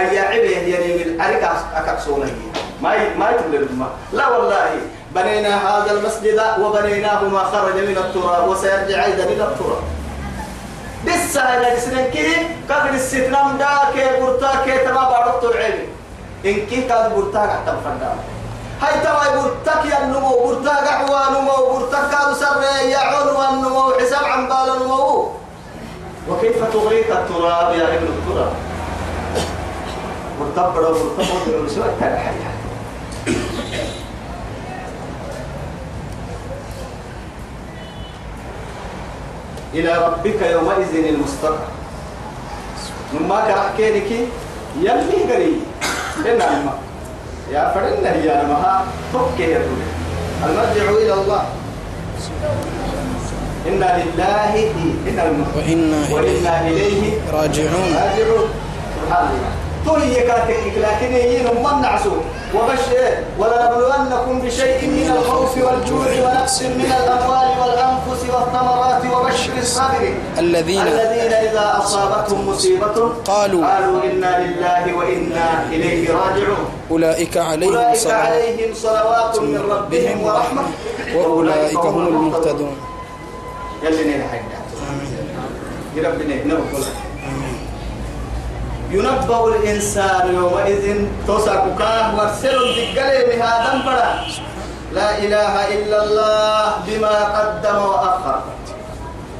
أي عبه يعني من أريك أكسونه ما ما يتبلل لا والله بنينا هذا المسجد وبنيناه ما خرج من التراب وسيرجع أيضا إلى التراب لسه هذا سنين كي كافر الستنام دا كي برتا كي تما بارك العلم إن كي كان برتا حتى فندا هاي تما برتا يا نمو برتا قحوا نمو برتا كانوا سر يا عنوان نمو حساب عن بال نمو وكيف تغريك التراب يا ابن التراب برتا برا برتا برتا برتا إلى ربك يومئذ المستقر. مما كرحكينك يلي قري إن الماء يا فرنا يا نمها فك يا المرجع إلى الله. إنا لله إن الماء وإنا إليه راجعون. راجعون. سبحان الله. تولي يكاتك لكن هي من نعسو وبشر ولنبلونكم بشيء من الخوف والجوع ونقص من الأموال والأنفس والثمرات وبشر الصابرين الذين الذين إذا أصابتهم مصيبة قالوا قالوا إنا لله وإنا إليه راجعون. أولئك عليهم أولئك صلاة عليهم صلوات من ربهم ورحمة. وأولئك هم المهتدون. يلي حاجة يا ربنا نقول ينبأ الإنسان يومئذ توسعك وارسل الدقل بهذا بڑا لا إله إلا الله بما قدم وأخر.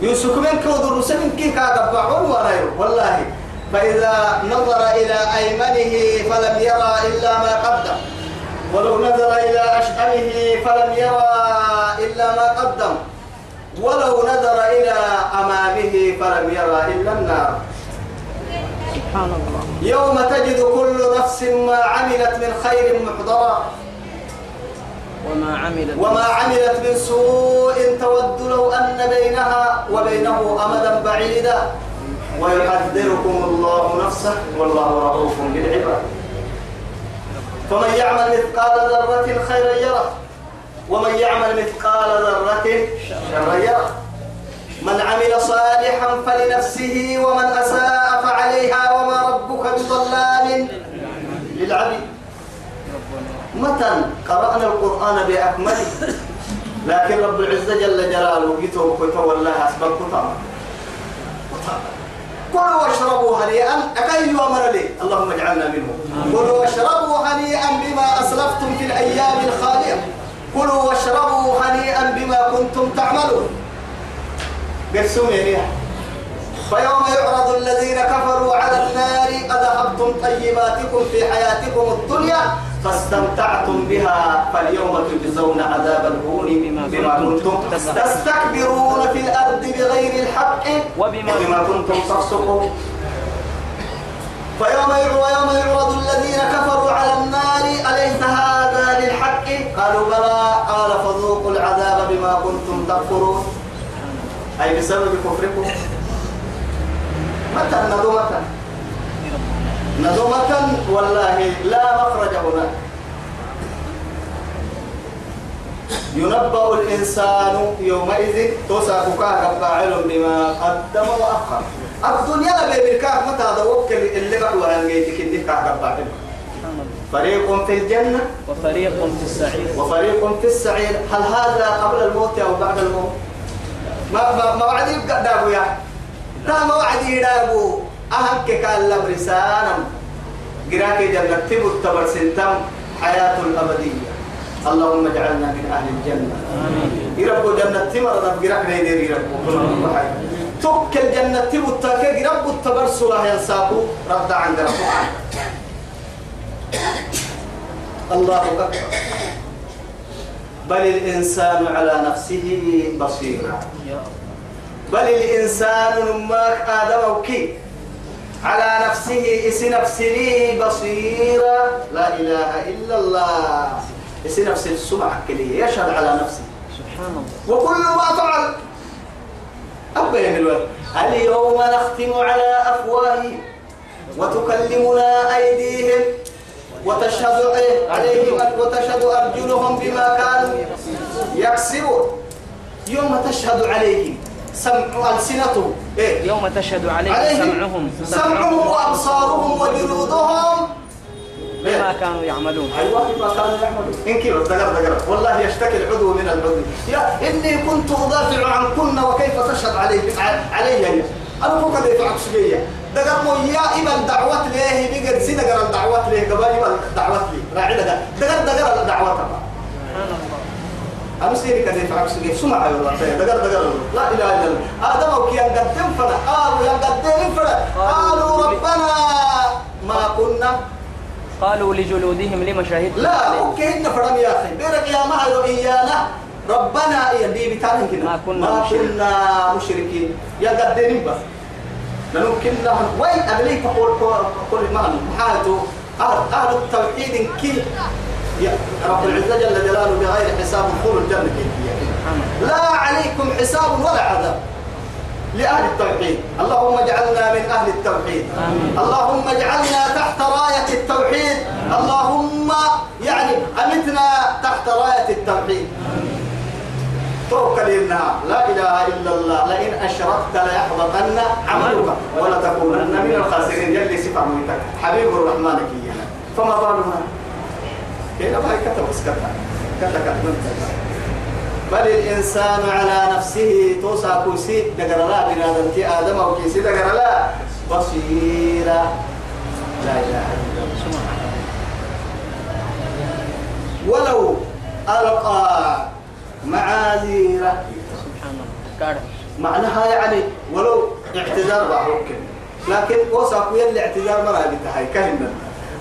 يوسف من كودر سمن كي كاغبعون ورايو والله فإذا نظر إلى أيمنه فلم يرى إلا ما قدم. ولو نظر إلى أشأمه فلم يرى إلا ما قدم. ولو نظر إلى أمامه فلم يرى إلا النار. سبحان الله. يوم تجد كل نفس ما عملت من خير محضرا. وما عملت وما عملت من سوء تود لو أن بينها وبينه أمدا بعيدا. ويحذركم الله نفسه والله رؤوف بالعباد. فمن يعمل مثقال ذرة خيرا يره. ومن يعمل مثقال ذرة شرا يره. من عمل صالحا فلنفسه ومن أساء فعليها بظلام للعبيد. متى قرأنا القرآن بأكمله؟ لكن رب العزة جل جلاله جيته كتو والله أسبب كتاب. كلوا واشربوا هنيئا أكي أمر لي. اللهم اجعلنا منهم. كلوا واشربوا هنيئا بما أسلفتم في الأيام الخالية. كلوا واشربوا هنيئا بما كنتم تعملون. قسم يعني فيوم يعرض الذين كفروا على النار أذهبتم طيباتكم في حياتكم الدنيا فاستمتعتم بها فاليوم تجزون عذاب الهون بما, كنتم تستكبرون في الأرض بغير الحق وبما- وبما كنتم تفسقون. فيوم ويوم يعرض الذين كفروا على النار أليس هذا للحق؟ قالوا بلى قال فذوقوا العذاب بما كنتم تكفرون. أي بسبب كفركم؟ متى؟ ندومة ندومة والله لا مخرج هناك. ينبأ الإنسان يومئذ تساق كاك فاعل بما قدم وأخر. الدنيا بيبركاك متى؟ دوك اللي قحوا هنجيتك اللي كاك فاعل. فريق في الجنة. وفريق في السعير. وفريق في السعير. هل هذا قبل الموت أو بعد الموت؟ ما ما ما وعد يبقى دابو يا لا ما وعد يدابو أهم كان لبرسانا قراك جنة تبو التبر سنتم حياة الأبدية اللهم اجعلنا من أهل الجنة يربو جنة تمر رب قراك نيدير يربو توك الجنة تبو التاكي رب التبر سواه ينساكو رد عند ربك الله أكبر بل الإنسان على نفسه بصيرا بل الإنسان ماك آدم وكي على نفسه إس نفسه بصيرا. لا إله إلا الله. إس نفس السمع كلي يشهد على نفسه. سبحان الله. وكل ما فعل. أبين الوقت اليوم نختم على أفواههم وتكلمنا أيديهم وتشهد إيه؟ عليهم وتشهد أرجلهم بما كانوا يكسبون. يوم تشهد عليهم. سمع ألسنتهم إيه. يوم تشهد عليهم عليهم سمعهم. سمعهم وأبصارهم وجلودهم. بما كانوا يعملون. أيوه بما كانوا يعملون. إن كيلو دقر دقر والله يشتكي العضو من العضو. يا إني كنت أدافع عنكن وكيف تشهد علي علي أنا فوق يفعل سجيه دقر مو يا إما الدعوات ليه بيقر سي دقر الدعوات ليه قبل الدعوات لي. راعي دقر دقر دقر الدعوات سبحان الله. أنا سيري كذا يفعل سجيه سمع يا الله دقر دقر. لا إله إلا الله. آدم وكي ينقدم فلا. قالوا ينقدم فلا. قالوا ربنا ما كنا. قالوا لجلودهم لما شهدتم لا إن فرم يا أخي. بيرك يا ما إيانا. ربنا يا بيبي تعالى ما كنا ما مشركين. كنا مشركين. يا قدين بس. لنمكن لهم وين أبليك قول قول ما حالته أهل التوحيد كي يا رب العزة جل جلاله بغير حساب. دخول الجنة كيف سبحان الله لا عليكم حساب ولا عذاب لأهل التوحيد. اللهم اجعلنا من أهل التوحيد. آمين. اللهم اجعلنا تحت راية التوحيد. اللهم يعني أمتنا تحت راية التوحيد. توكل إنها لا إله إلا الله. لئن أشركت ليحبطن عملك ولتكونن من الخاسرين. يلي سفر ميتك. حبيب الرحمن كينا. فما بالنا؟ كيف هاي كتب اسكتها كتب كتب. بل الإنسان على نفسه توسع كوسي دقر لا بنادم آدم أو كيسي دقر لا بصيرة. لا إله إلا الله. ولو ألقى معاذيره. سبحان الله معناها يعني ولو اعتذار بعض ممكن. لكن وصف يلي اعتذار مرة بتهاي. كهنا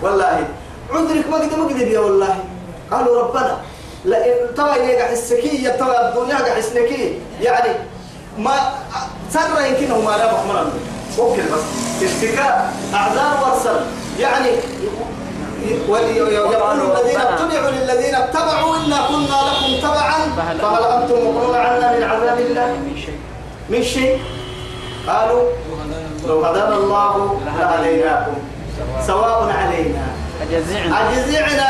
والله عذرك ما قد ما قد والله. قالوا ربنا. لئن توا إليك حسكية توا الدنيا حسنكي. يعني ما سر يمكن ما لا بحمرا ممكن بس. اشتكاء أعذار ورسل يعني ولي- يقول الذين اتبعوا للذين اتبعوا إنا كنا لكم تبعا. فهل أنتم مغنون عنا من عذاب الله؟ من شيء. من شيء؟ قالوا لو هدانا الله لهديناكم. سواء علينا. أجزعنا. أجزعنا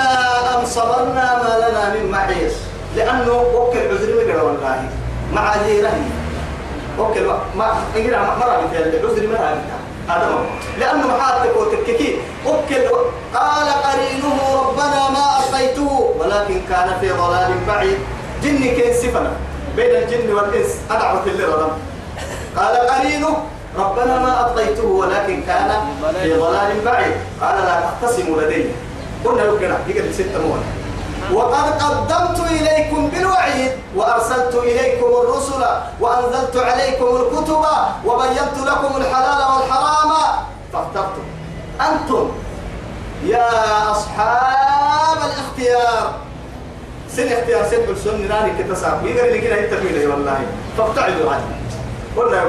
أم صبرنا ما لنا من محيص. لأنه وكل عذر مقرأ والله. مع ذيره وكل ما إنجنا مرة مثل عذر مرة هذا. لأنه محاتك وتككي وكل قال قرينه ربنا ما أطيته ولكن كان في ضلال بعيد. جن كين سفنا بين الجن والإنس. أدعوة اللي رضم قال قرينه ربنا ما أطيته ولكن كان في ضلال بعيد. قال لا تختصموا لدي. قلنا له كده يقعد ستة مواد وقد قدمت إليكم بالوعيد وأرسلت إليكم الرسل وأنزلت عليكم الكتب وبينت لكم الحلال والحرام. فاخترتم أنتم يا أصحاب الاختيار. سن اختيار سن السن ناني كتساب يقري لي كده؟ والله. فابتعدوا عني قلنا يا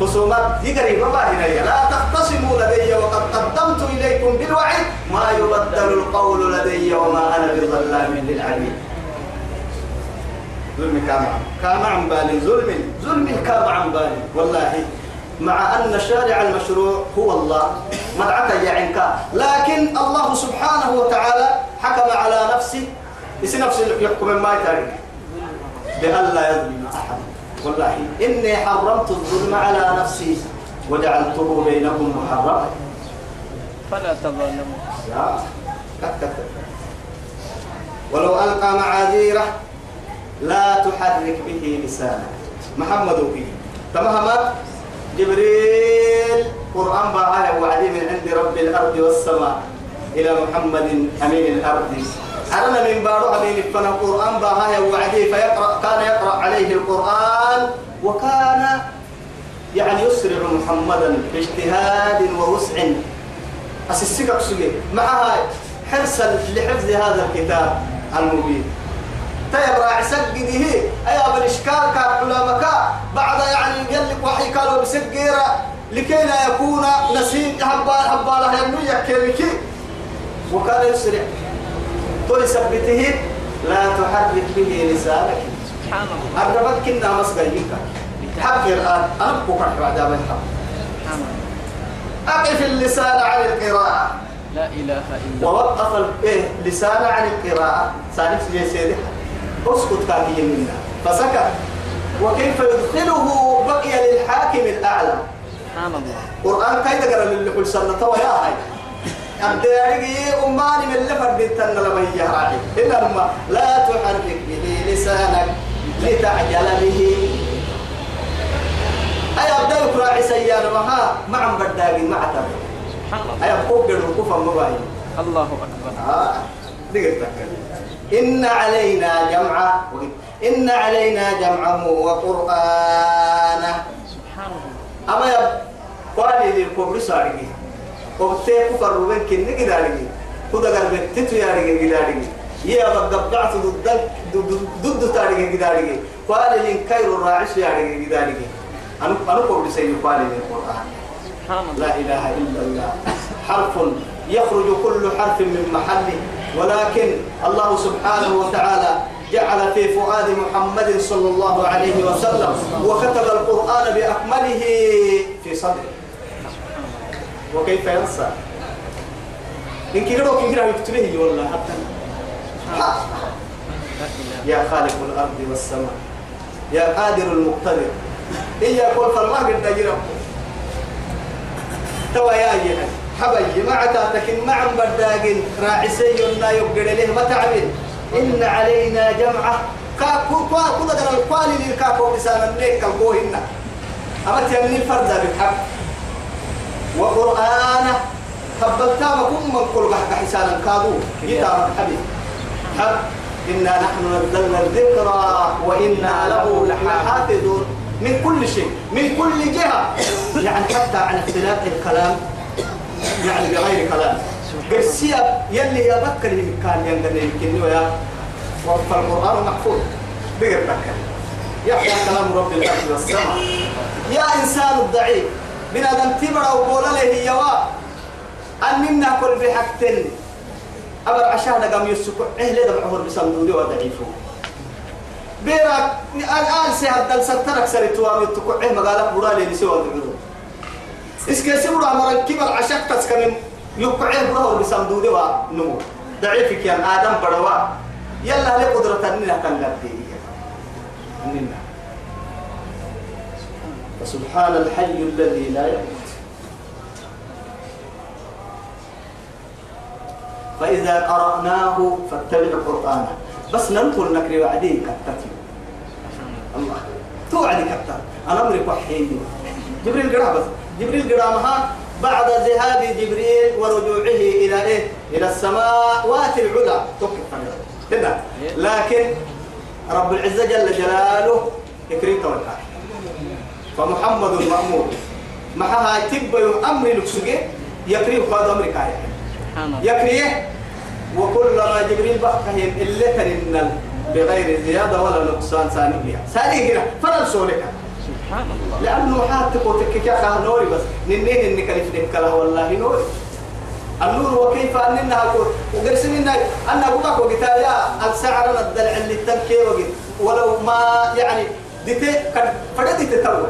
خصومات يقري بابا هنا لا تختصموا لدي وقد قدمت إليكم بالوعيد ما يبدل القول لدي وما أنا بظلام للعبيد. ظلم كام كام عن بالي ظلم. ظلم كام عن بالي والله مع أن شارع المشروع هو الله. مدعك يا عنكا لكن الله سبحانه وتعالى حكم على نفسه. يسي نفسه يحكم ما يتارك بأن لا يظلم أحد. والله إني حرمت الظلم على نفسي وجعلته بينكم محرما. فلا تظلموا. يا ولو ألقى معاذيره لا تحرك به لسانك محمد به تمام جبريل قرآن بقى وعدي من عند رب الأرض والسماء. إلى محمد أمين الأرض. أرنا من بارو أمين فنا القرآن بقى وعدي فيقرأ كان يقرأ عليه القرآن وكان يعني يسرع محمدا باجتهاد ووسع. أسسك سجي معها حرصا لحفظ هذا الكتاب المبين. طيب راعي سجده أيا بالإشكال كعلمك بعد يعني قال لك وحي قالوا بسجيرة لكي لا يكون نسيج هبال هبال يمنو يكلك وكان يسرع. تو يثبته لا تحرك به لسانك. سبحان الله. أقربت كنا مسجيك حق الآن أنا بكرة بعد ما الله. أقف اللسان عن القراءة. لا إله إلا الله. ووقف ال- إيه عن القراءة. سالك زي سيدي. اسكت كاكي منا. فسكت. وكيف يدخله بقي للحاكم الأعلى؟ سبحان الله. قرآن كاي تقرأ للي سنة توا يا هاي. الدارجي أماني من اللي فردتنا لما هي راعي إلا لما لا تحرك به لسانك لتعجل به. أي أبدا يقرأ سيارة مها مع بداقي مع تبع سبحان الله. أي أبقوك الوقوف المباين الله أكبر. آه دقيقة إن علينا جمعه إن علينا جمعه وقرآنه. سبحان الله. أما يب قال لي الكبر سارقي. وبتيه كفر كن يا بقبعت ضد ضد كدارقي قال لي كير الراعش يارقي كدارقي أنا أنا سيد قال لي القرآن سبحان الله. لا إله إلا الله. حرف يخرج كل حرف من محله. ولكن الله سبحانه وتعالى جعل في فؤاد محمد صلى الله عليه وسلم وكتب القرآن بأكمله في صدره. وكيف ينسى؟ إن لو كده يكتبه والله حتى لا. يا خالق الأرض والسماء يا قادر المقتدر إيا كل فالما قد نجرب توا يا أيها حبي مع تاتك مع برداقين راعسي ينا يبقر له متعب إن علينا جمعة كاكو كاكو دقر القوالي للكاكو لسان النيك القوهن أما تيمني الفرد بالحق. وقرآنه قبلتا مكم من كل قحق حسانا كادو. يتامك حبيب. حق إنا نحن نزلنا الذكرى وإنا له لحافظون. من كل شيء. من كل جهة. يعني حتى عن اختلاف الكلام. يعني بغير كلام. قرسيا يلي يا بكر كان يندن يمكن ويا فالقرآن محفوظ. بغير بكر. يحيى كلام رب الأرض والسماء. يا إنسان الضعيف. من آدم تبرا وقول له يوا أننا كل بحقتين أبر عشان قام يسكو إيه ليه دمعه بصندوق وضعيفه؟ بيرك الآن سيهد دل سترك سرتوا متكو إيه مقالك برالي لسوا دعوه إسكي سبرا مرن كبر عشاك تسكن يقع إيه براه بصندوق ونمو ضعيفك يا آدم بروا. يلا لي قدرة أننا كان لديه أننا فسبحان الحي الذي لا يموت. فإذا قرأناه فاتبع قرآنه. بس ننقل نكري وعدي كتتي الله. توعدي كتر أمرك وحيد جبريل قرأ بس. جبريل قرأ بعد ذهاب جبريل ورجوعه إلى إيه؟ إلى السماوات العلى. كده لكن رب العزة جل جلاله يكرم توكل فمحمد المأمور. هاي تبا أمر لكسوجي يكريه هذا أمريكا يكريه وكلما جبريل بقهم إلا تنن بغير زيادة ولا نقصان ثانية ثانية هنا فلا سولك. سبحان الله. لأنه حاتك وتكك يا نوري بس. ننين إنك لفنك كله والله نوري. النور وكيف أننا أقول وقرسن إن أنا أقول لك وقتايا السعر الدلع اللي تنكي وقت. ولو ما يعني ديتي كان فردي تتوه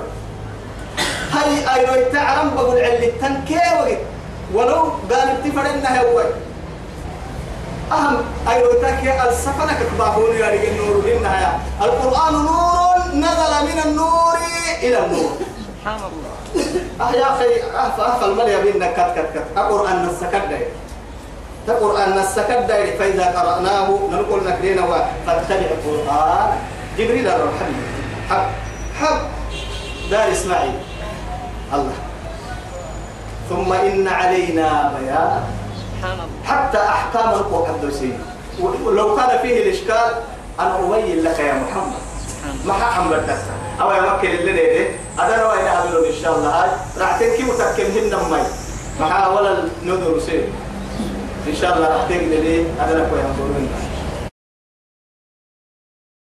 هاي أيوة تعلم بقول اللي تنكي وقت ولو قال اتفرنا هو أهم أيوة تاكي السفنة كتباهون يا رجال النور للنهاية القرآن نور نزل من النور إلى النور. سبحان الله. أه يا أخي أه فأخ المليا بينا كت كت كت. أقر أن السكت داير. تقر أن السكت داير. فإذا قرأناه نقول نكرينا فاتبع القرآن. جبريل الرحمن حب حب دار إسماعيل. الله. ثم إن علينا بيان الله حتى أحكام القرآن. ولو كان فيه الإشكال أنا أبين لك يا محمد. ما حقم بتسا أو يا مكة اللي ليه أنا رأي أهل إن شاء الله. هاي راح تنكي متكلمين مي ما ولا النذر سير. إن شاء الله راح تنكي ليه أنا لك يا